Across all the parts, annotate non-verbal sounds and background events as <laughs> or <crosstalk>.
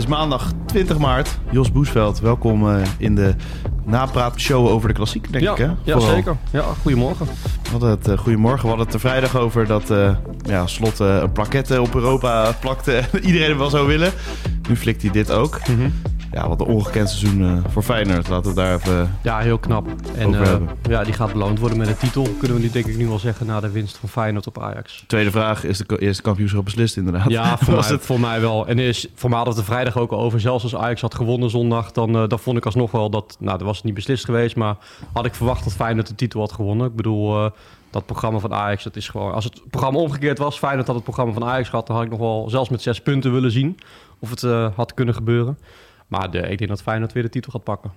Is maandag 20 maart. Jos Boesveld, welkom eh, in de napraatshow over de klassiek, denk ja, ik. Hè? ja Vooral. zeker. Ja, goedemorgen. We hadden het, eh, goedemorgen. We hadden het er vrijdag over dat eh, ja, Slot een plaquette op Europa plakte. <laughs> Iedereen wel zou willen. Nu flikt hij dit ook. Mhm. Ja, wat een ongekend seizoen eh, voor Feyenoord. Laten we daar even... Ja, heel knap. En eh, ja, die gaat beloond worden met een titel. Kunnen we nu denk ik nu wel zeggen na de winst van Feyenoord op Ajax. Tweede vraag, is de eerste kampioenschap beslist inderdaad? Ja, <laughs> voor Was mij, het... voor mij wel. En is voor mij hadden we er vrijdag ook al over. Zelfs als Ajax had gewonnen zondag, dan, eh, dan vond ik alsnog wel dat... Nou, dat was het niet beslist geweest, maar had ik verwacht dat Feyenoord de titel had gewonnen. Ik bedoel, dat programma van Ajax, dat is gewoon... Als het programma omgekeerd was, Feyenoord had het programma van Ajax gehad... dan had ik nog wel zelfs met zes punten willen zien of het had kunnen gebeuren. Maar de, ik denk dat Feyenoord weer de titel gaat pakken.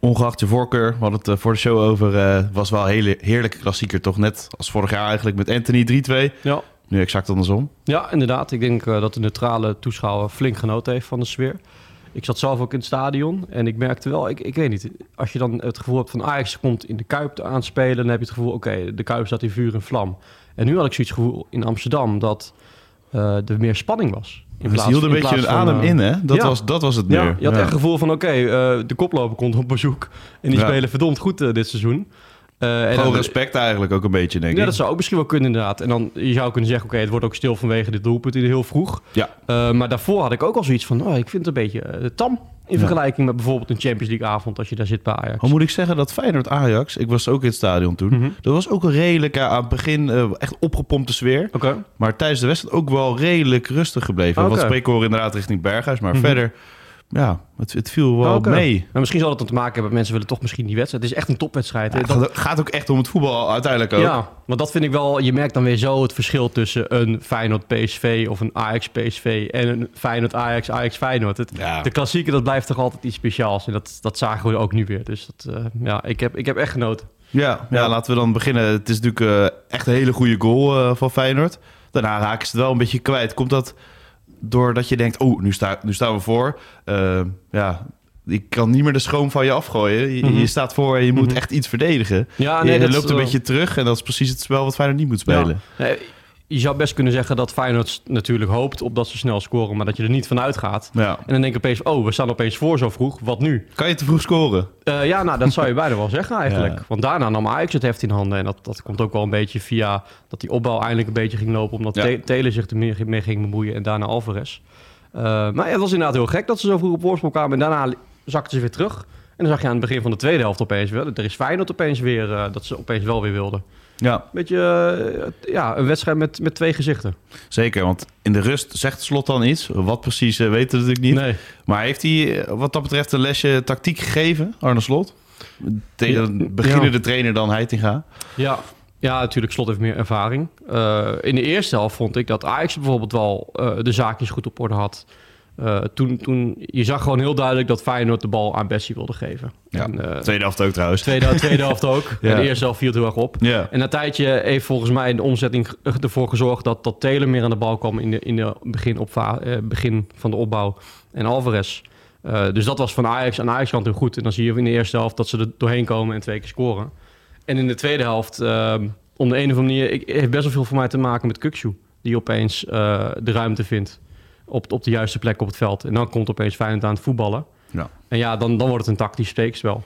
Ongeacht je voorkeur, we hadden het eh, voor de show over. eh, was wel een hele heerlijke klassieker, toch? Net als vorig jaar eigenlijk met Anthony 3-2. Ja, Nu exact andersom. Ja, inderdaad. Ik denk eh, dat de neutrale toeschouwer flink genoten heeft van de sfeer. Ik zat zelf ook in het stadion en ik merkte wel, ik, ik weet niet, als je dan het gevoel hebt van Ajax komt in de Kuip te aanspelen, dan heb je het gevoel, oké, de Kuip staat in vuur en vlam. En nu had ik zoiets gevoel in Amsterdam dat eh, er meer spanning was. In Ze hielden een in beetje hun plaats adem eh, in, hè? Dat, ja. was, dat was het meer. Ja, je had echt het gevoel van, oké, eh, de koploper komt op bezoek en die spelen verdomd goed eh, dit seizoen. En dan- respect eigenlijk ook een beetje, denk Ja, ik. dat zou ook misschien wel kunnen inderdaad. En dan je zou kunnen zeggen, oké, het wordt ook stil vanwege dit doelpunt in heel vroeg. Ja. Eh, maar daarvoor had ik ook al zoiets van, oh, ik vind het een beetje eh, tam in vergelijking met bijvoorbeeld een Champions League avond als je daar zit bij Ajax. Al moet ik zeggen dat Feyenoord-Ajax, ik was ook in het stadion toen, Mhm. dat was ook een redelijk ja, aan het begin echt opgepompte sfeer. Oké. Maar tijdens de wedstrijd ook wel redelijk rustig gebleven. Oké. Wat spreekhoren inderdaad richting Berghuis. Maar Mhm. verder, ja, het, het viel wel Oké. mee. Maar misschien zal het dan te maken hebben met mensen willen toch misschien die wedstrijd. Het is echt een topwedstrijd. Ja, het Dat- gaat, ook echt om het voetbal uiteindelijk ook. ja, want dat vind ik wel. Je merkt dan weer zo het verschil tussen een Feyenoord PSV of een Ajax PSV en een Feyenoord Ajax Ajax Feyenoord. Het, Ja. De klassieker dat blijft toch altijd iets speciaals en dat, dat zagen we ook nu weer. Dus dat, eh, ja, ik heb, ik heb echt genoten. Ja, ja, Ja. laten we dan beginnen. Het is natuurlijk eh, echt een hele goede goal eh, van Feyenoord. Daarna raken ze het wel een beetje kwijt. Komt dat doordat je denkt, oh, nu, sta, nu staan we voor. Eh, ja, ik kan niet meer de schroom van je afgooien. Je, Mhm. je staat voor en je moet Mhm. echt iets verdedigen. Ja, je dat is, loopt een beetje terug en dat is precies het spel wat Feyenoord niet moet spelen. Ja. Nee, je zou best kunnen zeggen dat Feyenoord natuurlijk hoopt op dat ze snel scoren, maar dat je er niet van uitgaat. Ja. En dan denk ik opeens, oh, we staan opeens voor zo vroeg, wat nu? Kan je te vroeg scoren? Eh, ja, nou, dat zou je bijna wel zeggen eigenlijk. <laughs> Ja. Want daarna nam Ajax het heft in handen. En dat, dat komt ook wel een beetje via dat die opbouw eindelijk een beetje ging lopen, omdat Ja. Te- Telen zich er meer mee ging bemoeien en daarna Alvarez. Eh, maar ja, het was inderdaad heel gek dat ze zo vroeg op voorsprong kwamen. En daarna zakten ze weer terug. En dan zag je aan het begin van de tweede helft opeens wel. Er is Feyenoord opeens weer, eh, dat ze opeens wel weer wilden. Ja, Beetje, eh, ja, een wedstrijd met, met twee gezichten. zeker. Want in de rust zegt Slot dan iets. Wat precies eh, weten we natuurlijk niet. Nee. Maar heeft hij eh, wat dat betreft een lesje tactiek gegeven, Arne Slot? Tegen Ja, een beginnende trainer dan Heitinga. Ja. Ja, natuurlijk, Slot heeft meer ervaring. Eh, in de eerste helft vond ik dat Ajax bijvoorbeeld wel eh, de zaakjes goed op orde had. Eh, toen, toen, je zag gewoon heel duidelijk dat Feyenoord de bal aan Bessie wilde geven. Ja, En, eh, Tweede helft ook trouwens. tweede, tweede helft ook. Ja. <laughs> En de eerste helft viel het heel erg op. Ja. En na een tijdje heeft volgens mij de omzetting ervoor gezorgd dat, dat Taylor meer aan de bal kwam in de, in de begin, opva- eh, begin van de opbouw. En Alvarez. Dus dat was van Ajax aan Ajax kant heel goed. En dan zie je in de eerste helft dat ze er doorheen komen en twee keer scoren. En in de tweede helft, eh, om de een of andere manier, ik, heeft best wel veel voor mij te maken met Kukshu. Die opeens de ruimte vindt op, op de juiste plek op het veld. En dan komt opeens Feyenoord aan het voetballen. Ja. En ja, dan, dan wordt het een tactisch steekspel.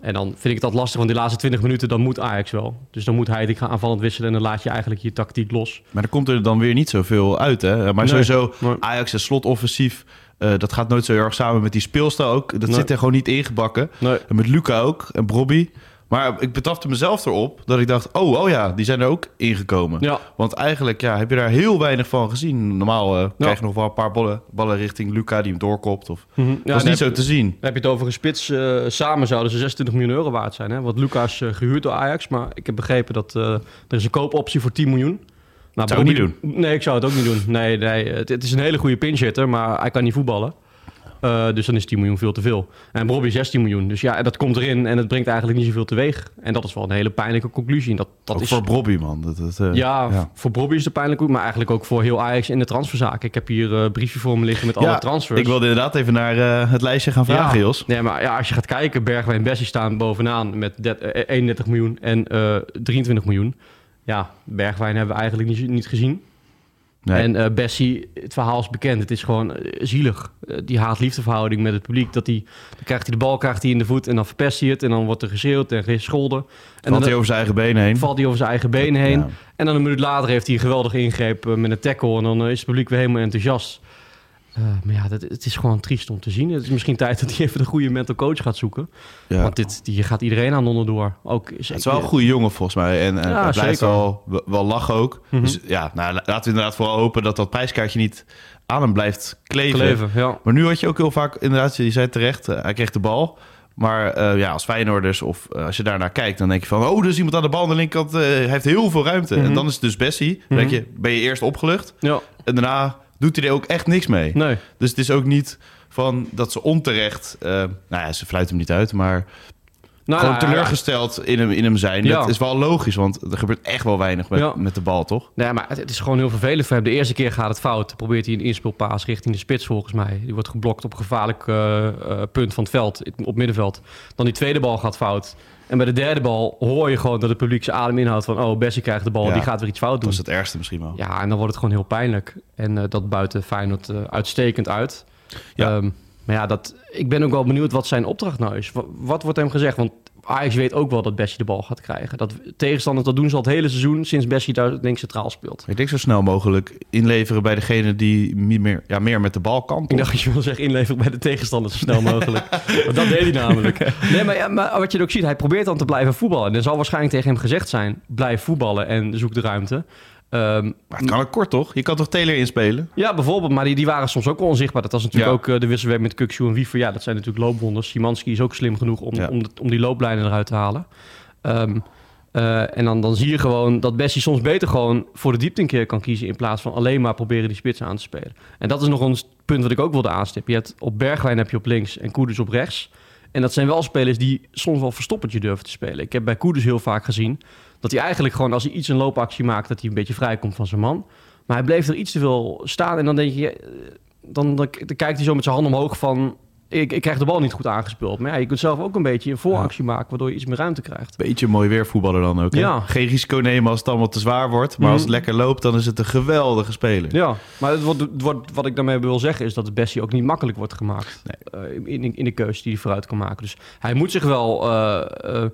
En dan vind ik dat lastig, want die laatste 20 minuten, dan moet Ajax wel. Dus dan moet hij ik gaan aanvallend wisselen en dan laat je eigenlijk je tactiek los. Maar dan komt er dan weer niet zoveel uit, hè? Maar Nee. sowieso, Ajax en Slot offensief... eh, dat gaat nooit zo erg samen met die speelstijl ook. Dat Nee. zit er gewoon niet ingebakken. En met Luca ook en Brobby. Maar ik betrapte mezelf erop dat ik dacht... oh, oh ja, die zijn er ook ingekomen. Ja, Want eigenlijk ja, heb je daar heel weinig van gezien. Normaal eh, krijg je nog wel een paar ballen, ballen richting Luca die hem doorkopt. Of, Mhm. Dat is niet zo te zien. Dan heb je het over een spits. eh, samen zouden ze 26 miljoen euro waard zijn. Hè? Want Lucas eh, gehuurd door Ajax. Maar ik heb begrepen dat er is een koopoptie voor 10 miljoen. Nou, Zou ik Bobby- Nee, ik zou het ook niet doen. Nee, nee het, het is een hele goede pinchitter, maar hij kan niet voetballen. Eh, dus dan is 10 miljoen veel te veel. En Bobby 16 miljoen. Dus ja, dat komt erin en het brengt eigenlijk niet zoveel teweeg. En dat is wel een hele pijnlijke conclusie. En Dat, dat Ook is, voor Bobby, man. Dat, dat, eh, ja, ja. voor Bobby is het pijnlijk, maar eigenlijk ook voor heel Ajax in de transferzaak. Ik heb hier een briefje voor me liggen met alle transfers. Ik wilde inderdaad even naar eh, het lijstje gaan vragen, ja. Jos. Nee, maar ja, als je gaat kijken, Bergwijn en Bessie staan bovenaan met det- eh, 31 miljoen en eh 23 miljoen. Ja, Bergwijn hebben we eigenlijk niet, niet gezien. Nee. En eh, Bessie, het verhaal is bekend. Het is gewoon eh, zielig. Eh, die haat-liefdeverhouding met het publiek. Dat die, dan krijgt hij de bal krijgt hij in de voet en dan verpest hij het. En dan wordt er geschreeuwd en gescholden. En Valt dan hij over zijn eigen benen heen. valt hij over zijn eigen benen heen. Ja. En dan een minuut later heeft hij een geweldige ingreep met een tackle. En dan is het publiek weer helemaal enthousiast. Eh, maar ja, dat, het is gewoon triest om te zien. Het is misschien tijd dat hij even de goede mental coach gaat zoeken. Ja. Want dit, hier gaat iedereen aan onderdoor. Ook, Het is wel een goede jongen volgens mij. En, en Ja, hij blijft wel, wel lachen ook. Mhm. Dus ja, nou, la- laten we inderdaad vooral hopen dat dat prijskaartje niet aan hem blijft kleven. Kleven, ja. Maar nu had je ook heel vaak, inderdaad, je zei terecht, eh, hij kreeg de bal. Maar eh, ja, als Feyenoorders of eh, als je daarnaar kijkt, dan denk je van... oh, er is iemand aan de bal aan de linkerkant, eh, hij heeft heel veel ruimte. Mhm. En dan is het dus Bessie. Dan denk je, ben je eerst opgelucht ja. en daarna doet hij er ook echt niks mee. Nee. Dus het is ook niet van dat ze onterecht... eh, nou ja, ze fluiten hem niet uit, maar Nou, gewoon teleurgesteld in hem, in hem zijn. Ja. Dat is wel logisch, want er gebeurt echt wel weinig met, Ja. met de bal, toch? Nee, maar het, het is gewoon heel vervelend voor hem. De eerste keer gaat het fout. Dan probeert hij een inspeelpaas richting de spits volgens mij. Die wordt geblokt op een gevaarlijk eh, eh, punt van het veld, op middenveld. Dan die tweede bal gaat fout. En bij de derde bal hoor je gewoon dat het publiek zijn adem inhoudt van... oh, Bessie krijgt de bal, Ja. die gaat weer iets fout Dat doen. is het ergste misschien wel. Ja, en dan wordt het gewoon heel pijnlijk. En eh, dat buiten Feyenoord uitstekend uit. Ja. Ehm, maar ja, dat, ik ben ook wel benieuwd wat zijn opdracht nou is. Wat, wat wordt hem gezegd? Want Ajax weet ook wel dat Bessie de bal gaat krijgen. Dat tegenstanders, dat doen ze al het hele seizoen... sinds Bessie daar denk ik centraal speelt. Ik denk zo snel mogelijk inleveren bij degene die meer, ja, meer met de bal kan. Ik dacht dat je wil zeggen inleveren bij de tegenstander zo snel mogelijk. <laughs> Want dat deed hij namelijk. Nee, maar, ja, maar wat je ook ziet, hij probeert dan te blijven voetballen. En er zal waarschijnlijk tegen hem gezegd zijn... blijf voetballen en zoek de ruimte. Ehm, Maar het kan ook kort, toch? Je kan toch Taylor inspelen? Ja, bijvoorbeeld. Maar die, die waren soms ook wel onzichtbaar. Dat was natuurlijk Ja. ook eh, de wisselwerk met Kukshoe en Wiever. Ja, dat zijn natuurlijk loopwonders. Simanski is ook slim genoeg om, Ja. om, de- om die looplijnen eruit te halen. Ehm, eh, en dan, dan zie je gewoon dat Bessie soms beter gewoon voor de diepte een keer kan kiezen... in plaats van alleen maar proberen die spits aan te spelen. En dat is nog een punt wat ik ook wilde aanstippen. Je hebt op Bergwijn heb je op links en Koeders op rechts. En dat zijn wel spelers die soms wel verstoppertje durven te spelen. Ik heb bij Koeders heel vaak gezien dat hij eigenlijk gewoon... als hij iets een loopactie maakt, dat hij een beetje vrijkomt van zijn man... Maar hij bleef er iets te veel staan. En dan denk je, eh, dan, dan, dan kijkt hij zo met zijn hand omhoog van... Ik, ik krijg de bal niet goed aangespeeld. Maar ja, je kunt zelf ook een beetje een vooractie maken... waardoor je iets meer ruimte krijgt. Beetje mooi weer voetballer dan ook. hè? Ja. Geen risico nemen als het allemaal te zwaar wordt. Maar als het Mhm. lekker loopt, dan is het een geweldige speler. Ja, maar het wordt, het wordt, wat ik daarmee wil zeggen... is dat het Bessie ook niet makkelijk wordt gemaakt. eh, in, in de keuze die hij vooruit kan maken. Dus hij moet zich wel... eh,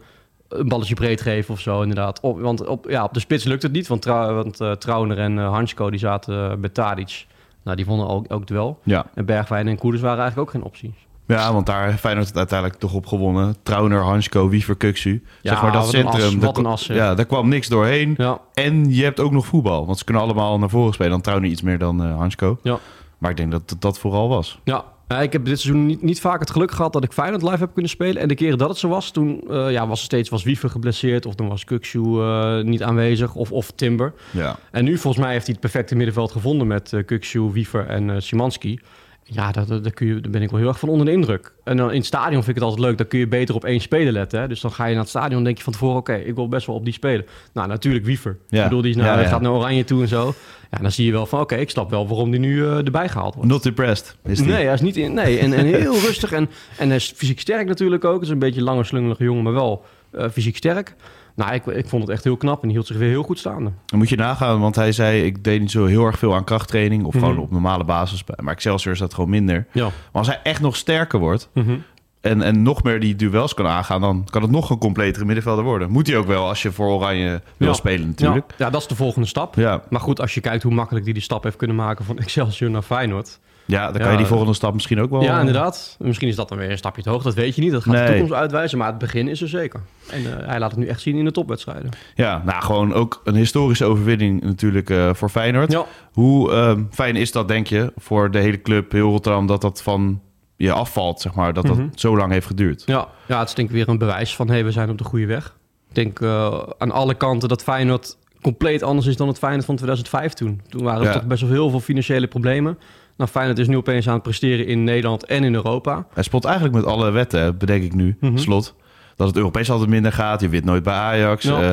een balletje breed geven of zo, inderdaad. Op, want op, ja, op de spits lukt het niet, want, Trau, want eh, Trauner en eh Hansko die zaten eh, bij Tadic. Nou, die wonnen ook, ook duel. Ja. En Bergwijn en Koeders waren eigenlijk ook geen optie. ja, want daar heeft Feyenoord het uiteindelijk toch op gewonnen. Trauner, Hansko, Wiever, Kuksu. Ja, zeg maar dat centrum. as, daar een as. Ja, daar kwam niks doorheen. Ja, En je hebt ook nog voetbal. Want ze kunnen allemaal naar voren spelen. Dan Trauner iets meer dan Hansko. Ja. Maar ik denk dat dat, dat vooral was. Ja, Ja, ik heb dit seizoen niet, niet vaak het geluk gehad dat ik Feyenoord live heb kunnen spelen. En de keren dat het zo was, toen eh, ja, was steeds was Wiever geblesseerd. Of dan was Kukshoe eh, niet aanwezig. Of, of Timber. Ja. En nu volgens mij heeft hij het perfecte middenveld gevonden met uh, Kukshoe, Wiever en Simanski. Ja, daar, daar, kun je, daar ben ik wel heel erg van onder de indruk. En dan in het stadion vind ik het altijd leuk. Dan kun je beter op één speler letten. Hè? Dus dan ga je naar het stadion en denk je van tevoren... oké, ik wil best wel op die spelen. Nou, natuurlijk Wiever. Ja. Ik bedoel, die is Ja, ja. gaat naar Oranje toe en zo. Ja, dan zie je wel van... oké, ik snap wel waarom die nu uh, erbij gehaald wordt. Not impressed, is die. Nee, hij is niet in. Nee, en, en heel rustig. En, en hij is fysiek sterk natuurlijk ook. Het is een beetje een lange, slungelige jongen, maar wel uh, fysiek sterk. Nou, ik, ik vond het echt heel knap en hield zich weer heel goed staande. Dan moet je nagaan, want hij zei... ik deed niet zo heel erg veel aan krachttraining... of Mhm. gewoon op normale basis. Maar Excelsior is dat gewoon minder. Ja. Maar als hij echt nog sterker wordt... Mm -hmm. en, en nog meer die duels kan aangaan, dan kan het nog een completere middenvelder worden. Moet hij ook wel als je voor Oranje wil Ja. spelen natuurlijk. Ja, ja, dat is de volgende stap. Ja. Maar goed, als je kijkt hoe makkelijk die die stap heeft kunnen maken van <laughs> Excelsior naar Feyenoord. Ja, dan kan je die volgende stap misschien ook wel... Ja, inderdaad. Misschien is dat dan weer een stapje te hoog. Dat weet je niet. Dat gaat de toekomst uitwijzen. Maar het begin is er zeker. En eh, hij laat het nu echt zien in de topwedstrijden. Ja, nou gewoon ook een historische overwinning natuurlijk eh, voor Feyenoord. Ja. Hoe ehm, fijn is dat, denk je, voor de hele club, heel Rotterdam, dat dat van je afvalt, zeg maar, dat dat Mhm. zo lang heeft geduurd? Ja, ja, het is denk ik weer een bewijs van... hey, we zijn op de goede weg. Ik denk eh, aan alle kanten dat Feyenoord compleet anders is dan het Feyenoord van 2005 toen. Toen waren er Ja. toch best wel heel veel financiële problemen. Nou, Feyenoord is nu opeens aan het presteren in Nederland en in Europa. Hij spot eigenlijk met alle wetten, bedenk ik nu, Mhm. slot. Dat het Europees altijd minder gaat. Je wint nooit bij Ajax. Ja. Eh,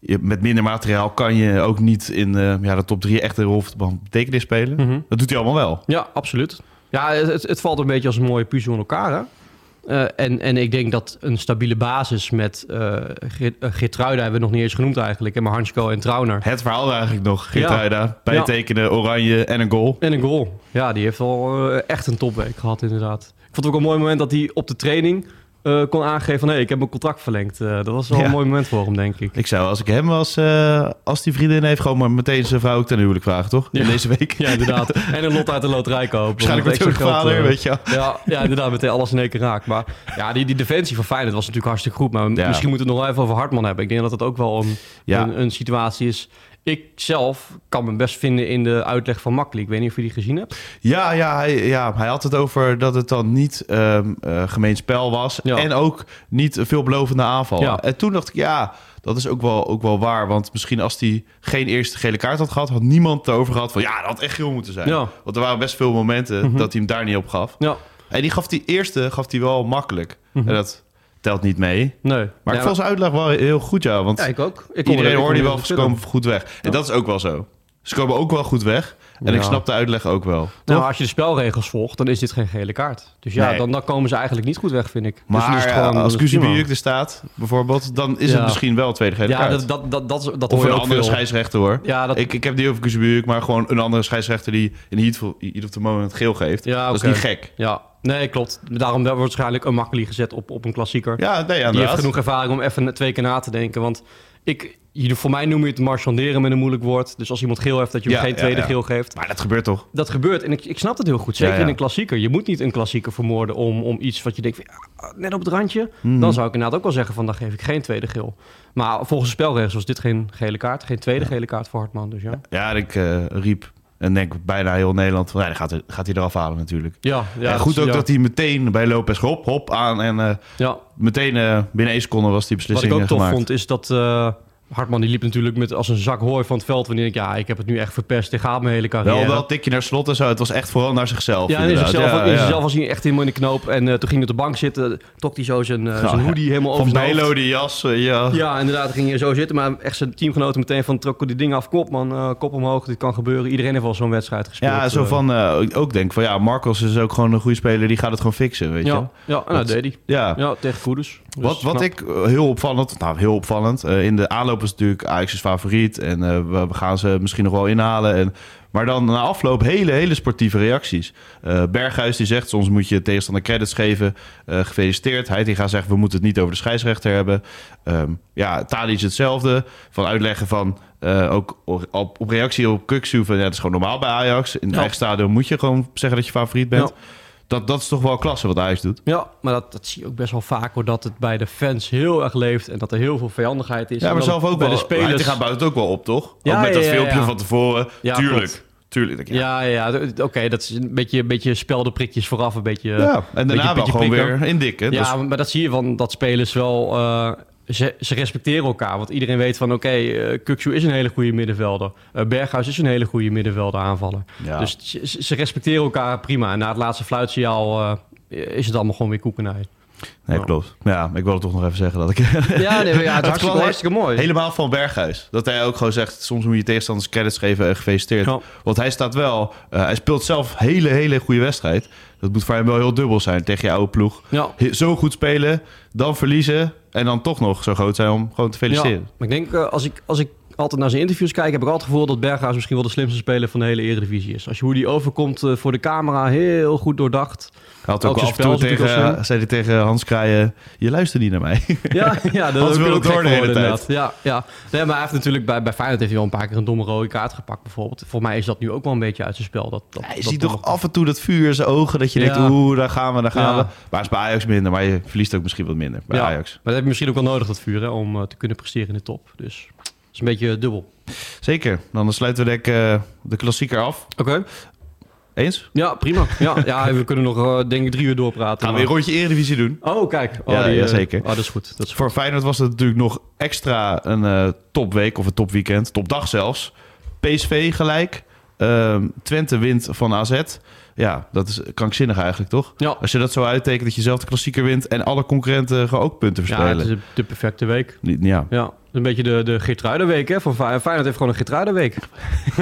je, met minder materiaal kan je ook niet in eh, ja, de top drie echt een rol van betekenis spelen. Mhm. Dat doet hij allemaal wel. Ja, absoluut. Ja, het, het valt een beetje als een mooie puzzel in elkaar. Hè? Eh, en, en ik denk dat een stabiele basis met eh, Geertruida hebben we nog niet eens genoemd eigenlijk. hè, Maar Hansko en Trauner. Het verhaal eigenlijk nog. Geertruida, bij Ja. het tekenen, oranje en een goal. En een goal. Ja, die heeft al eh, echt een topweek gehad inderdaad. Ik vond het ook een mooi moment dat hij op de training eh, kon aangeven van... hé, ik heb mijn contract verlengd. Eh, dat was wel Ja. een mooi moment voor hem, denk ik. Ik zou, als ik hem was, als die vriendin heeft, gewoon maar meteen zijn vrouw ook ten huwelijk vragen, toch? Ja. In deze week. Ja, inderdaad. En een lot uit de loterij kopen. Waarschijnlijk met vader, weet je. Ja, ja, inderdaad, meteen alles in één keer raakt. Maar ja, die, die defensie van Feyenoord was natuurlijk hartstikke goed. Maar Ja. misschien moeten we het nog even over Hartman hebben. Ik denk dat dat ook wel een, Ja. een, een situatie is. Ik zelf kan me best vinden in de uitleg van Makkeli. Ik weet niet of je die gezien hebt. Ja, ja, hij, ja, hij had het over dat het dan niet ehm eh, gemeen spel was. Ja. En ook niet veelbelovende aanval. Ja. En toen dacht ik, ja, dat is ook wel, ook wel waar. Want misschien als hij geen eerste gele kaart had gehad... had niemand erover gehad van, ja, dat had echt geel moeten zijn. Ja. Want er waren best veel momenten dat hij hem daar niet op gaf. Ja, En die gaf die eerste gaf hij wel makkelijk. Mhm. En dat telt niet mee. nee. Maar ja, ik vond zijn uitleg wel heel goed, ja. Want Ja, ik ook. Ik iedereen er- hoorde kon wel, ze komen goed weg. En dat is ook wel zo. Ze komen ook wel goed weg. En ik Ja. snap de uitleg ook wel. Nou, Toch? als je de spelregels volgt, dan is dit geen gele kaart. Dus ja, Nee. dan, dan komen ze eigenlijk niet goed weg, vind ik. Dus Maar het eh, gewoon- als het. Kuzubiuk er staat, bijvoorbeeld, dan is Ja. het misschien wel tweede gele Ja, kaart. dat, dat, dat, dat, dat of hoor een andere veel. scheidsrechter hoor. Ja, dat, Ik, ik heb die over Kuzubiuk, maar gewoon een andere scheidsrechter die in heat, heat of the moment geel geeft. Ja, dat is niet gek. Ja, nee, klopt. Daarom wordt waarschijnlijk een makkelijk gezet op, op een klassieker. Ja, nee, Die heeft genoeg ervaring om even twee keer na te denken. Want ik, voor mij noem je het marchanderen met een moeilijk woord. Dus als iemand geel heeft, dat je hem Ja, geen tweede ja. geel geeft. Maar dat gebeurt toch? Dat gebeurt en ik, ik snap het heel goed. Zeker in een klassieker. Je moet niet een klassieker vermoorden om, om iets wat je denkt, van, net op het randje. Mhm. Dan zou ik inderdaad ook wel zeggen van, dan geef ik geen tweede geel. Maar volgens de spelregels was dit geen gele kaart. Geen tweede gele kaart voor Hartman. Dus ja. Ja, ik eh, riep en denk bijna heel Nederland van, ja, dan gaat, hij- gaat hij eraf halen natuurlijk. Ja, ja, en goed dat- ook ja. dat hij meteen bij Lopez hop, hop aan en eh, Ja, meteen eh, binnen één seconde was die Wat beslissing ik ook eh, tof gemaakt. vond is dat Hartman die liep natuurlijk met als een zak hooi van het veld. Wanneer ik ja, ik heb het nu echt verpest. Ik ga mijn hele carrière. Wel wel tikje naar slot en zo. Het was echt vooral naar zichzelf. ja, in zichzelf, Ja, in ja. zichzelf was hij echt helemaal in de knoop. En eh, toen ging hij op de bank zitten. Trok hij zo zijn, Ja, zijn hoodie helemaal over Van. Bijlo, die jas. eh, ja. Ja, inderdaad, ging hij zo zitten. Maar echt zijn teamgenoten meteen van trokken die dingen af. Kop man, kop omhoog. Dit kan gebeuren. Iedereen heeft wel zo'n wedstrijd gespeeld. Ja, zo van ik ook denk van ja, Marcos is ook gewoon een goede speler. Die gaat het gewoon fixen, weet je. Ja, ja en dat deed hij. Ja. Ja, tegen Koeders. Dus Wat, wat knap. ik eh, heel opvallend, nou heel opvallend, eh, in de aanloop is natuurlijk Ajax is favoriet en eh, we, we gaan ze misschien nog wel inhalen. En, maar dan na afloop hele, hele sportieve reacties. Eh, Berghuis die zegt, soms moet je tegenstander credits geven. Gefeliciteerd. Hij die gaat zeggen, we moeten het niet over de scheidsrechter hebben. Ehm ja, Tadic hetzelfde. Van uitleggen van, ook op, op reactie op Kuksu van, ja, het is gewoon normaal bij Ajax. In het Ja. eigen stadion moet je gewoon zeggen dat je favoriet bent. Ja. Dat, dat is toch wel klasse wat Ajax doet. Ja, maar dat, dat zie je ook best wel vaak hoor. Dat het bij de fans heel erg leeft. En dat er heel veel vijandigheid is. Ja, maar zelf ook bij wel. de spelers. Hij gaat buiten ook wel op, toch? Ja, ook met dat ja, ja, filmpje ja. van tevoren. Ja, Tuurlijk. klopt. Tuurlijk. Ja. Ja, ja, oké, dat is een beetje, beetje speldenprikjes vooraf, een beetje... Ja, en daarna beetje- wel beetje gewoon prikken. weer indikken. Ja, Dus- maar dat zie je van dat spelers wel... eh, ze, ze respecteren elkaar, want iedereen weet van... oké, eh Kukçu is een hele goede middenvelder. Eh, Berghuis is een hele goede middenvelder aanvaller. ja. Dus ze, respecteren elkaar prima. En na het laatste fluitsignaal eh, is het allemaal gewoon weer koekenij. nee, klopt. Ja, ik wilde toch nog even zeggen dat ik... <laughs> Ja, nee, ja, het is <laughs> hartstikke, hartstikke mooi. Helemaal van Berghuis. Dat hij ook gewoon zegt, soms moet je tegenstanders credits geven en gefeliciteerd. Ja. Want hij staat wel... eh, hij speelt zelf hele, hele goede wedstrijd. Dat moet voor hem wel heel dubbel zijn tegen je oude ploeg. Ja. Zo goed spelen, dan verliezen... en dan toch nog zo groot zijn om gewoon te Ja, feliciteren. maar ik denk, eh, als ik, als ik altijd naar zijn interviews kijk, heb ik altijd het gevoel dat Berghuis misschien wel de slimste speler van de hele Eredivisie is. Als je hoe die overkomt eh, voor de camera, heel goed doordacht. Hij had ook Ook af en toe tegen, zei hij tegen Hans Kraaien... Je luistert niet naar mij. <laughs> Ja, ja dat wil gek door de hele tijd. Ja, ja. Nee, maar hij heeft natuurlijk bij, bij Feyenoord heeft hij wel een paar keer een domme rode kaart gepakt bijvoorbeeld. Voor mij is dat nu ook wel een beetje uit zijn spel. Dat, dat ziet toch af en toe dat vuur in zijn ogen... dat je denkt, Ja. oeh, daar gaan we, daar gaan Ja. we. Maar is bij Ajax minder, maar je verliest ook misschien wat minder bij Ja. Ajax. Maar dat heb je misschien ook wel nodig, dat vuur, hè, om eh, te kunnen presteren in de top. Dus is een beetje dubbel. Zeker. Dan sluiten we ik eh, de klassieker af. Oké. Eens? Ja, prima. Ja, ja, we kunnen nog eh, denk ik drie uur doorpraten. Gaan we maar- een rondje Eredivisie doen. Oh, kijk. Oh, Ja, die, ja, eh, zeker. Oh, dat is goed. Dat is Voor Feyenoord was het natuurlijk nog extra een eh, topweek of een topweekend. Topdag zelfs. PSV gelijk. Ehm, Twente wint van AZ. Ja, dat is krankzinnig eigenlijk, toch? Ja. Als je dat zo uittekent dat je zelf de klassieker wint... en alle concurrenten gewoon ook punten Ja, verspelen. het is de perfecte week. Ja. Ja, een beetje de, de Geertruidenweek hè, van Fey- Feyenoord heeft gewoon een Geertruidenweek.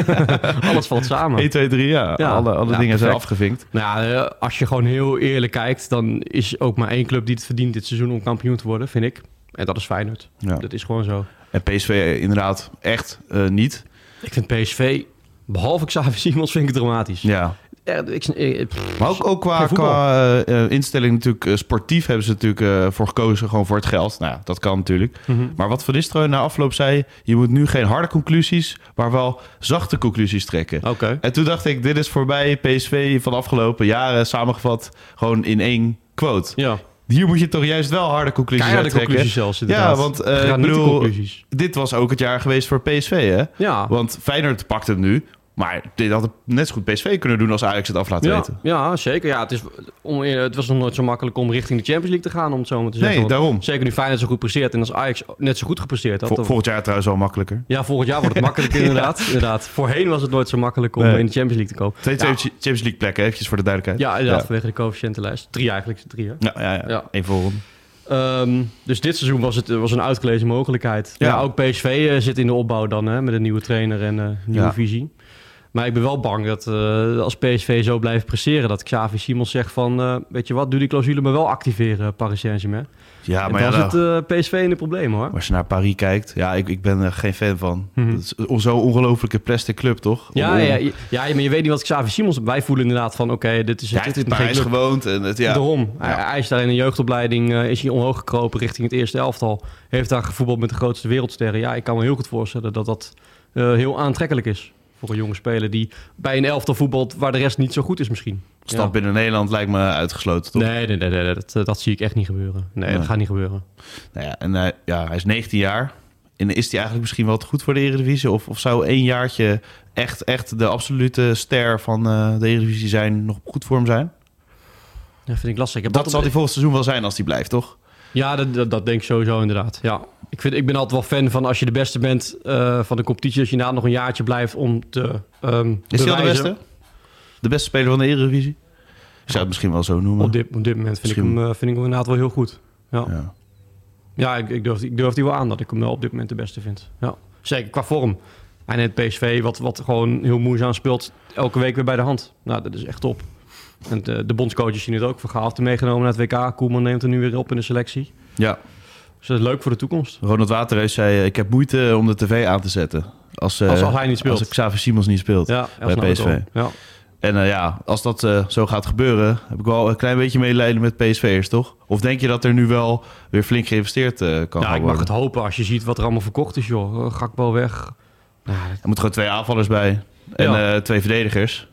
<laughs> Alles valt samen. 1, 2, 3, ja. Ja. Alle, alle Ja, dingen zijn afgevinkt. Nou ja, eh, als je gewoon heel eerlijk kijkt, dan is ook maar één club die het verdient dit seizoen om kampioen te worden, vind ik. En dat is Feyenoord. Ja. Dat is gewoon zo. En PSV inderdaad echt eh, niet. Ik vind PSV, behalve Xavier <laughs> Simons, vind ik het dramatisch. Ja. Ja, ik, eh, pff, Maar ook, ook qua, qua eh, eh, instelling natuurlijk sportief hebben ze natuurlijk voor gekozen gewoon voor het geld. Nou ja, dat kan natuurlijk. mhm. Maar wat Van Nistelrooy na afloop zei, je moet nu geen harde conclusies, maar wel zachte conclusies trekken. Oké. En toen dacht ik, dit is voorbij PSV van de afgelopen jaren samengevat gewoon in één quote. Ja, Hier moet je toch juist wel harde conclusies keiharde trekken. conclusies zelfs inderdaad. Ja, want eh, ik bedoel, dit was ook het jaar geweest voor PSV, hè? Ja. Want Feyenoord pakt hem nu. Maar dit had het net zo goed PSV kunnen doen als Ajax het af laat ja, weten. ja, zeker. Ja, het, is, om, het was nog nooit zo makkelijk om richting de Champions League te gaan, om het zo maar te zeggen. Nee, daarom. Zeker nu Feyenoord zo goed presteert en als Ajax net zo goed gepresteerd had. Vol- volgend jaar trouwens wel makkelijker. Ja, volgend jaar wordt het <laughs> makkelijker inderdaad. inderdaad. Voorheen was het nooit zo makkelijk om Nee. in de Champions League te komen. Twee ja, Champions League plekken, eventjes voor de duidelijkheid. ja, inderdaad, Ja. vanwege de coëfficiëntenlijst. Drie eigenlijk, drie hè. Ja, ja, ja. Eén voor Ehm, dus dit seizoen was het was een uitgelezen mogelijkheid. Ja, Ja. ook PSV eh, zit in de opbouw dan, hè, met een nieuwe trainer en eh nieuwe Ja. visie. Maar ik ben wel bang dat eh, als PSV zo blijft presteren... dat Xavi Simons zegt van... eh, weet je wat, doe die clausule maar wel activeren, Paris Saint-Germain. Ja, maar ja, dan zit eh, PSV in de problemen, hoor. als je naar Paris kijkt, ja, ik, ik ben er geen fan van. Mhm. Dat is zo'n ongelofelijke plastic club, toch? Ja, Om- ja, ja, ja, maar je weet niet wat Xavi Simons... Wij voelen inderdaad van, oké, dit is, Ja, dit hij is Parijs gewoond en het, ja. Daarom. Hij, Ja. hij is daar in een jeugdopleiding is hij omhoog gekropen richting het eerste elftal. Heeft daar gevoetbald met de grootste wereldsterren. Ja, ik kan me heel goed voorstellen dat dat heel aantrekkelijk is. Voor een jonge speler die bij een elftal voetbalt waar de rest niet zo goed is misschien. Stap binnen Nederland lijkt me uitgesloten, toch? Nee, nee, nee, nee, dat, eh, dat zie ik echt niet gebeuren. Nee, Nee. dat gaat niet gebeuren. Nou ja, en hij, ja, hij is 19 jaar. En is hij eigenlijk misschien wel te goed voor de Eredivisie? Of, of zou één jaartje echt, echt de absolute ster van eh, de Eredivisie zijn, nog goed voor hem zijn? Dat vind ik lastig. Ik heb Dat zal hij volgend seizoen wel zijn als hij blijft, toch? Ja, dat, dat, dat denk ik sowieso inderdaad. Ja. Ik, vind, ik ben altijd wel fan van als je de beste bent eh, van de competitie... dat je inderdaad nog een jaartje blijft om te ehm Is hij al de beste? De beste speler van de Eredivisie? Ik zou het misschien wel zo noemen. Op dit, op dit moment vind ik, hem, eh, vind ik hem inderdaad wel heel goed. Ja. Ja. Ja, ik, ik, durf, ik durf die wel aan dat ik hem wel op dit moment de beste vind. Ja. Zeker qua vorm. Hij neemt PSV, wat, wat gewoon heel moeizaam speelt, elke week weer bij de hand. Nou, dat is echt top. En de, de bondscoaches zien het ook. Van Gaal heeft meegenomen naar het WK. Koeman neemt er nu weer op in de selectie. ja. Dus dat is leuk voor de toekomst. Ronald Waterreus zei, eh, ik heb moeite om de tv aan te zetten. Als, eh, Als- als hij niet speelt. Als Xavier Simons niet speelt. Ja, bij PSV. Ja. En eh, ja, als dat zo gaat gebeuren, heb ik wel een klein beetje medelijden met PSV'ers, toch? Of denk je dat er nu wel weer flink geïnvesteerd kan ja, gaan ik mag worden? het hopen als je ziet wat er allemaal verkocht is, joh. Gakbo weg. Nou, Er moeten gewoon twee aanvallers bij en Ja. twee verdedigers.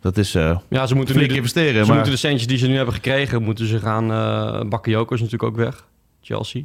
Dat is ja, ze moeten nu flink de, investeren. Ze maar moeten de centjes die ze nu hebben gekregen, moeten ze gaan... Bakayoko is natuurlijk ook weg. Chelsea.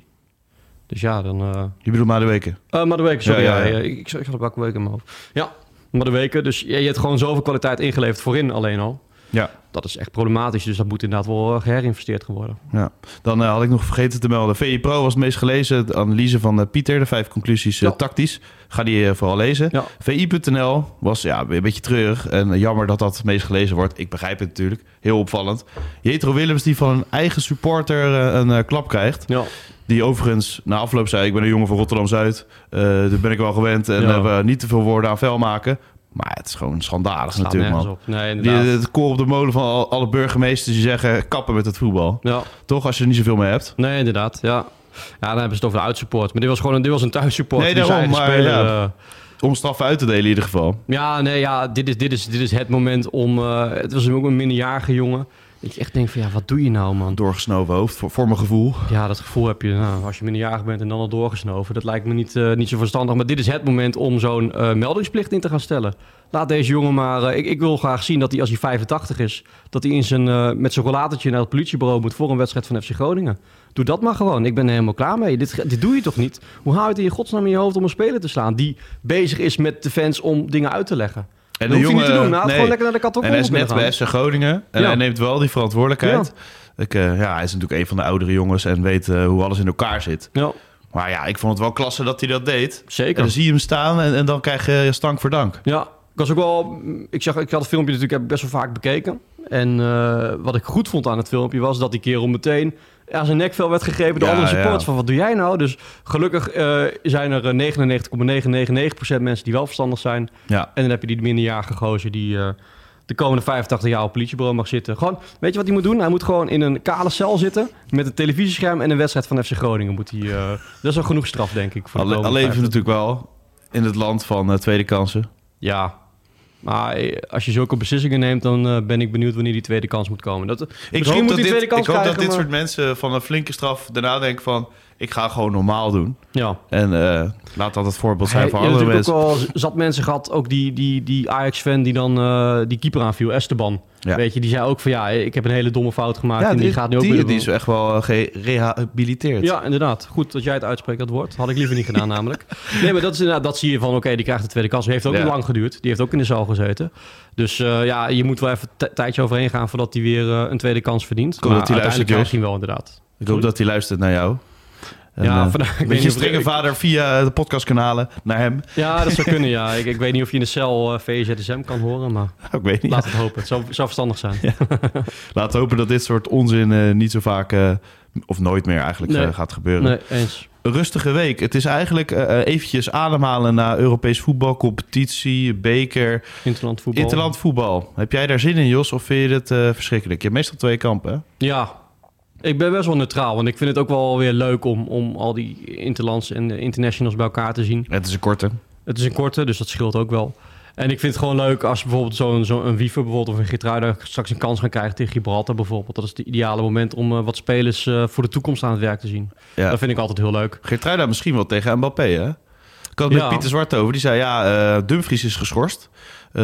Dus ja, dan... eh je bedoelt maar de weken. maar de weken, sorry. Ja, Ja, ja. Ik, ik, had welke weken in mijn hoofd. Ja, maar de weken. Dus je, je hebt gewoon zoveel kwaliteit ingeleverd voorin alleen al. Ja. Dat is echt problematisch. Dus dat moet inderdaad wel eh, geherinvesteerd gaan worden. Ja. Dan eh, had ik nog vergeten te melden. VI Pro was het meest gelezen. De analyse van eh, Pieter, de vijf conclusies Ja. tactisch. Ga die vooral lezen. Ja. VI.nl was ja, een beetje treurig. En jammer dat dat het meest gelezen wordt. Ik begrijp het natuurlijk. Heel opvallend. Jetro Willems die van een eigen supporter een klap krijgt. Ja, Die overigens na afloop zei... ik ben een jongen van Rotterdam-Zuid. eh daar ben ik wel gewend. En Ja. niet te veel woorden aan vuil maken. Maar het is gewoon schandalig natuurlijk, man. op. Nee, Die, het koor op de molen van al- alle burgemeesters die zeggen... kappen met het voetbal. ja. Toch, als je er niet zoveel mee hebt. Nee, inderdaad. Ja. Ja, dan hebben ze het over de uitsupport. Maar dit was gewoon een, dit was een thuissupport. Nee, die daarom, maar speler, ja. eh, Om straffen uit te delen in ieder geval. ja, nee, ja, dit is, dit is, dit is het moment om... eh, het was ook een minderjarige jongen. Dat je echt denkt van, ja, wat doe je nou, man? Doorgesnoven hoofd, voor, voor mijn gevoel. Ja, dat gevoel heb je nou, als je minderjarig bent en dan al doorgesnoven. Dat lijkt me niet, eh, niet zo verstandig. Maar dit is het moment om zo'n eh, meldingsplicht in te gaan stellen. Laat deze jongen maar... eh, ik, ik wil graag zien dat hij als hij 85 is... dat hij in zijn, met zijn rollatertje naar het politiebureau moet... voor een wedstrijd van FC Groningen. Doe dat maar gewoon. Ik ben er helemaal klaar mee. Dit, dit doe je toch niet? Hoe haal je het in je godsnaam in je hoofd om een speler te slaan... die bezig is met de fans om dingen uit te leggen? En dat hoef je niet te doen. Nou, gewoon lekker naar de En kattenkolk hij is net bij FC Groningen. En Ja. hij neemt wel die verantwoordelijkheid. Ik, eh, ja, hij is natuurlijk een van de oudere jongens en weet eh, hoe alles in elkaar zit. Ja, Maar ja, ik vond het wel klasse dat hij dat deed. En zeker. dan zie je hem staan en, en dan krijg je stank voor dank. Ja, ik was ook wel. Ik, zag, ik had het filmpje natuurlijk best wel vaak bekeken. En eh, wat ik goed vond aan het filmpje was dat die kerel meteen aan zijn nekvel werd gegrepen door Ja, andere supporters. ja. Van wat doe jij nou? Dus gelukkig eh, zijn er eh, 99,999% mensen die wel verstandig zijn. Ja. En dan heb je die minderjarige gozer die eh, de komende 85 jaar op politiebureau mag zitten. Gewoon, weet je wat hij moet doen? Hij moet gewoon in een kale cel zitten met een televisiescherm en een wedstrijd van FC Groningen. Moet hij, eh, dat is al genoeg straf, denk ik. Voor de Al, al komende leven we 50. natuurlijk wel in het land van eh, tweede kansen. Ja. Maar eh, als je zulke beslissingen neemt, dan eh, ben ik benieuwd wanneer die tweede kans moet komen. Dat, Ik misschien hoop, moet dat die dit, tweede kans ik hoop dat dit maar- soort mensen van een flinke straf daarna denken van... ik ga gewoon normaal doen. Ja. En eh, laat dat het voorbeeld zijn voor andere mensen. ook wel zat mensen gehad, ook die, die, die Ajax-fan die dan eh, die keeper aanviel, Esteban. Ja. Weet je, die zei ook van ja, ik heb een hele domme fout gemaakt Ja, en die, die, gaat nu ook die, weer... die is echt wel eh, gerehabiliteerd. Ja, inderdaad. Goed dat jij het uitspreekt, dat woord. Had ik liever niet gedaan, namelijk. <laughs> Nee, maar dat, is inderdaad, dat zie je van, oké, die krijgt de tweede kans. Heeft ook Ja. niet lang geduurd. Die heeft ook in de zaal gezeten. Dus ja, je moet wel even een tijdje overheen gaan voordat hij weer een tweede kans verdient. maar dat hij uiteindelijk luistert, krijgt hij hem wel, inderdaad. Ik hoop dat hij luistert naar jou. Ja, eh, vandaag- ik weet niet via de podcastkanalen naar hem. Ja, dat zou kunnen, ja. <laughs> Ik, ik weet niet of je in de cel VZSM kan horen, maar Ik weet niet. laat het hopen. Het zou, zou verstandig zijn. Laten <laughs> we hopen dat dit soort onzin eh, niet zo vaak, of nooit meer eigenlijk, Nee. gaat gebeuren. Nee, eens. Een rustige week. Het is eigenlijk eventjes ademhalen naar Europees voetbal, competitie, beker, Interland voetbal. interland voetbal. Heb jij daar zin in, Jos, of vind je het verschrikkelijk? Je hebt meestal twee kampen, hè? Ja, ik ben best wel neutraal. Want ik vind het ook wel weer leuk om, om al die interlands en internationals bij elkaar te zien. Het is een korte. Het is een korte, dus dat scheelt ook wel. En ik vind het gewoon leuk als bijvoorbeeld zo'n zo een Wiever bijvoorbeeld of een Geertruida straks een kans gaan krijgen tegen Gibraltar bijvoorbeeld. Dat is het ideale moment om eh, wat spelers eh, voor de toekomst aan het werk te zien. Ja. Dat vind ik altijd heel leuk. Geertruida misschien wel tegen Mbappé, hè? Ik had het Ja. met Pieter Zwart over. Die zei, ja, eh, Dumfries is geschorst.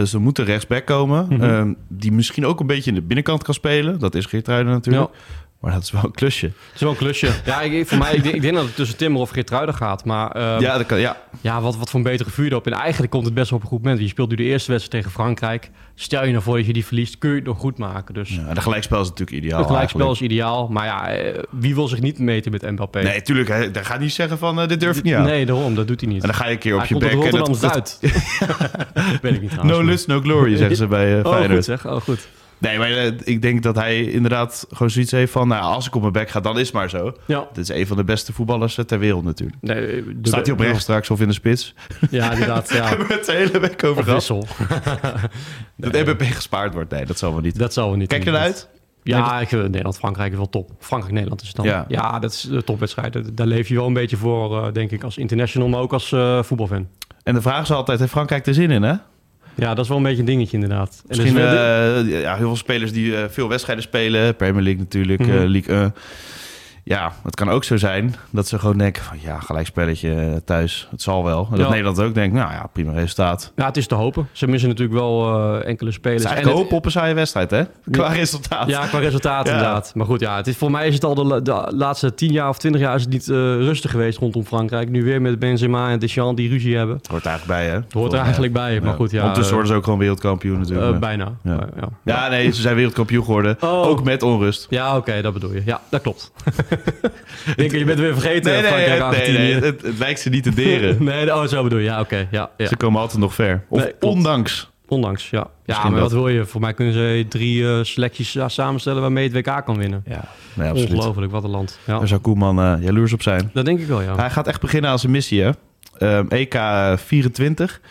Ze moeten rechtsback komen. Mhm. eh, die misschien ook een beetje in de binnenkant kan spelen. Dat is Geertruida natuurlijk. Ja. Maar dat is wel een klusje. Het is wel een klusje. Ja, ik, voor mij, ik, denk- ik denk dat het tussen Timmer of Geertruida gaat. Maar eh, ja, dat kan, ja. Ja, wat, wat voor een betere vuurdoop. En eigenlijk komt het best wel op een goed moment. Je speelt nu de eerste wedstrijd tegen Frankrijk. Stel je nou voor dat je die verliest, kun je het nog goed maken. Dus ja. De gelijkspel is natuurlijk ideaal het gelijkspel eigenlijk. is ideaal. Maar ja, eh, wie wil zich niet meten met Mbappé? Nee, tuurlijk. Hij, gaat niet zeggen van, eh, dit durf ik niet aan. Nee, daarom. Dat doet hij niet. En dan ga je een keer op je uit bek. en Rotterdam dat- Zuid. <laughs> Weet ik niet <laughs> trouwens. No maar- lust, no glory, zeggen ze bij eh <laughs> Oh, Feyenoord. goed zeg. Oh, goed. Nee, maar eh, ik denk dat hij inderdaad gewoon zoiets heeft van... Nou, als ik op mijn bek ga, dan is het maar zo. Ja. Dit is een van de beste voetballers eh, ter wereld natuurlijk. Nee, de- Staat hij op rechts straks of in de spits? Ja, inderdaad. <laughs> Ja. Hebben we het de hele week over gehad. <laughs> Dat MBP gespaard wordt. Nee, dat zal wel niet. Dat zal we niet Kijk je eruit? Ja, Nederland-Frankrijk is wel top. Frankrijk-Nederland is het dan. Ja. Ja. dat is de topwedstrijd. Daar- leef je wel een beetje voor, eh, denk ik, als international, maar ook als eh, voetbalfan. En de vraag is altijd, heeft Frankrijk er zin in, hè? Ja, dat is wel een beetje een dingetje inderdaad. En Misschien dus, eh, ja, heel veel spelers die eh, veel wedstrijden spelen. Premier League natuurlijk, Mhm. eh, League 1. Ja, het kan ook zo zijn dat ze gewoon denken van... Ja, gelijkspelletje eh, thuis, het zal wel. En dat Ja. Nederland ook denkt, nou ja, prima resultaat. ja, het is te hopen. Ze missen natuurlijk wel eh, enkele Het spelers. is eigenlijk En hoop op een saaie wedstrijd, hè? Qua resultaat. Ja, qua resultaat Ja. inderdaad. Maar goed, ja, het is, voor mij is het al de, la- de laatste tien jaar of twintig jaar is het niet eh, rustig geweest rondom Frankrijk. Nu weer met Benzema en Deschamps die ruzie hebben. Het hoort eigenlijk bij, hè? Het hoort er eigenlijk bij. Maar goed, ja. Ondertussen worden ze ook gewoon wereldkampioen natuurlijk. bijna. Ja. Maar, ja. ja, nee, ze zijn wereldkampioen geworden. Oh. Ook met onrust. Ja, oké, dat bedoel je. Ja, dat klopt. <laughs> Denk, je bent weer vergeten. Nee, nee, Frankrijk, nee, Argentinië. nee, het, het lijkt ze niet te deren. <laughs> nee, oh, zo bedoel je. Ja, oké. ja, ja. Ze komen altijd nog ver. Of Nee, ondanks. Ondanks, ja. Ja, maar dat. wat wil je? Voor mij kunnen ze drie eh, selecties samenstellen waarmee het WK kan winnen. Ja, nee, absoluut. Ongelooflijk, wat een land. Ja. Daar zou Koeman eh, jaloers op zijn. Dat denk ik wel, ja. Hij gaat echt beginnen als een missie, hè? Ehm, EK 24.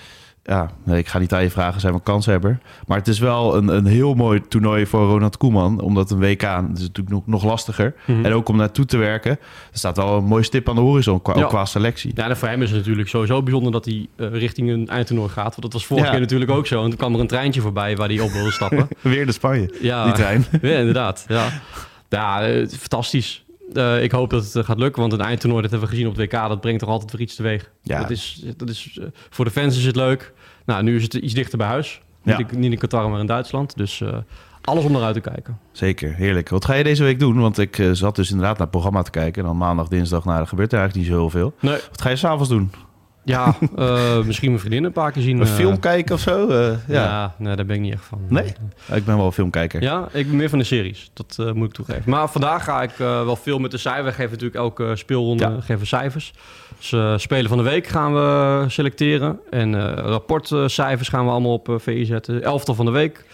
Ja, ik ga niet aan je vragen, zijn we kanshebber. Maar het is wel een, een heel mooi toernooi voor Ronald Koeman. Omdat een WK, is natuurlijk nog, nog lastiger. Mhm. En ook om naartoe te werken. Er staat wel een mooi stip aan de horizon qua, Ja. ook qua selectie. Ja, en voor hem is het natuurlijk sowieso bijzonder dat hij eh, richting een eindtoernooi gaat. Want dat was vorige Ja. keer natuurlijk ook zo. En toen kwam er een treintje voorbij waar hij op wilde stappen. <laughs> Weer de Spanje, Ja, die trein. <laughs> Ja, inderdaad. Ja, ja eh, fantastisch. Eh, ik hoop dat het eh, gaat lukken, want een eindtoernooi, dat hebben we gezien op het WK, dat brengt toch altijd weer iets teweeg. Ja. Dat is, dat is, eh, voor de fans is het leuk. Nou, nu is het iets dichter bij huis. Ja. Niet, in- niet in Qatar, maar in Duitsland. Dus alles om naar uit te kijken. Zeker, heerlijk. Wat ga je deze week doen? Want ik zat dus inderdaad naar het programma te kijken. En dan maandag, dinsdag, nou, er gebeurt er eigenlijk niet zo heel veel. Nee, Wat ga je s'avonds doen? Ja, <laughs> eh, misschien mijn vriendin een paar keer zien. Een eh, film kijken of zo? Eh, ja. Ja. nee, daar ben ik niet echt van. Nee? Ik ben wel een filmkijker. Ja, ik ben meer van de series. Dat moet ik toegeven. Maar vandaag ga ik wel veel met de cijfers. We geven natuurlijk elke speelronde Ja. geven cijfers. Dus Spelen van de Week gaan we selecteren. En rapportcijfers gaan we allemaal op VI zetten. Elftal van de Week.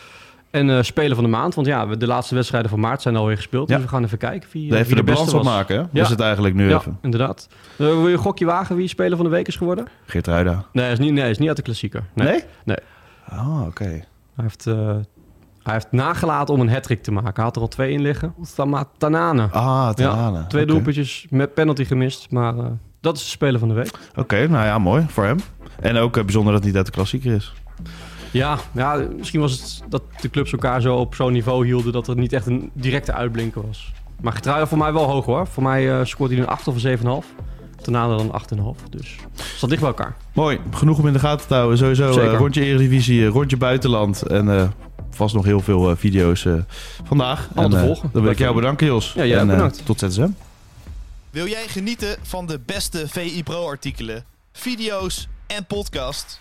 En eh, Spelen van de Maand. Want ja, we- de laatste wedstrijden van maart zijn alweer gespeeld. Ja. Dus we gaan even kijken wie, eh, Even wie de de balans opmaken, hè? Ja. Is het eigenlijk nu Ja, even. inderdaad. Eh, wil je een gokje wagen wie Speler van de Week is geworden? Geert Ruida. Nee, is niet, nee, is niet uit de klassieker. Nee. Nee? Nee. Oh, oké. Hij heeft, eh, hij heeft nagelaten om een hat te maken. Hij had er al twee in liggen. Tanane. Ah, Tanane. Twee doelpuntjes met penalty gemist. Maar eh, dat is de speler van de week. Oké, nou ja, mooi voor hem. En ook eh, bijzonder dat het niet uit de klassieker is. Ja, ja, misschien was het dat de clubs elkaar zo op zo'n niveau hielden... dat er niet echt een directe uitblinker was. Maar Getruiden voor mij wel hoog hoor. Voor mij eh, scoort hij een 8 of een 7,5. Daarna dan 8,5. Dus het staat dicht bij elkaar. Mooi, genoeg om in de gaten te houden. Sowieso eh, rondje Eredivisie, eh, rondje buitenland. En eh, vast nog heel veel eh, video's eh, vandaag. Allemaal En, te volgen. Dan wil ik jou bedanken, Jos. Ja, jij en, bedankt. tot ZSM. Wil jij genieten van de beste VI Pro artikelen, video's en podcast?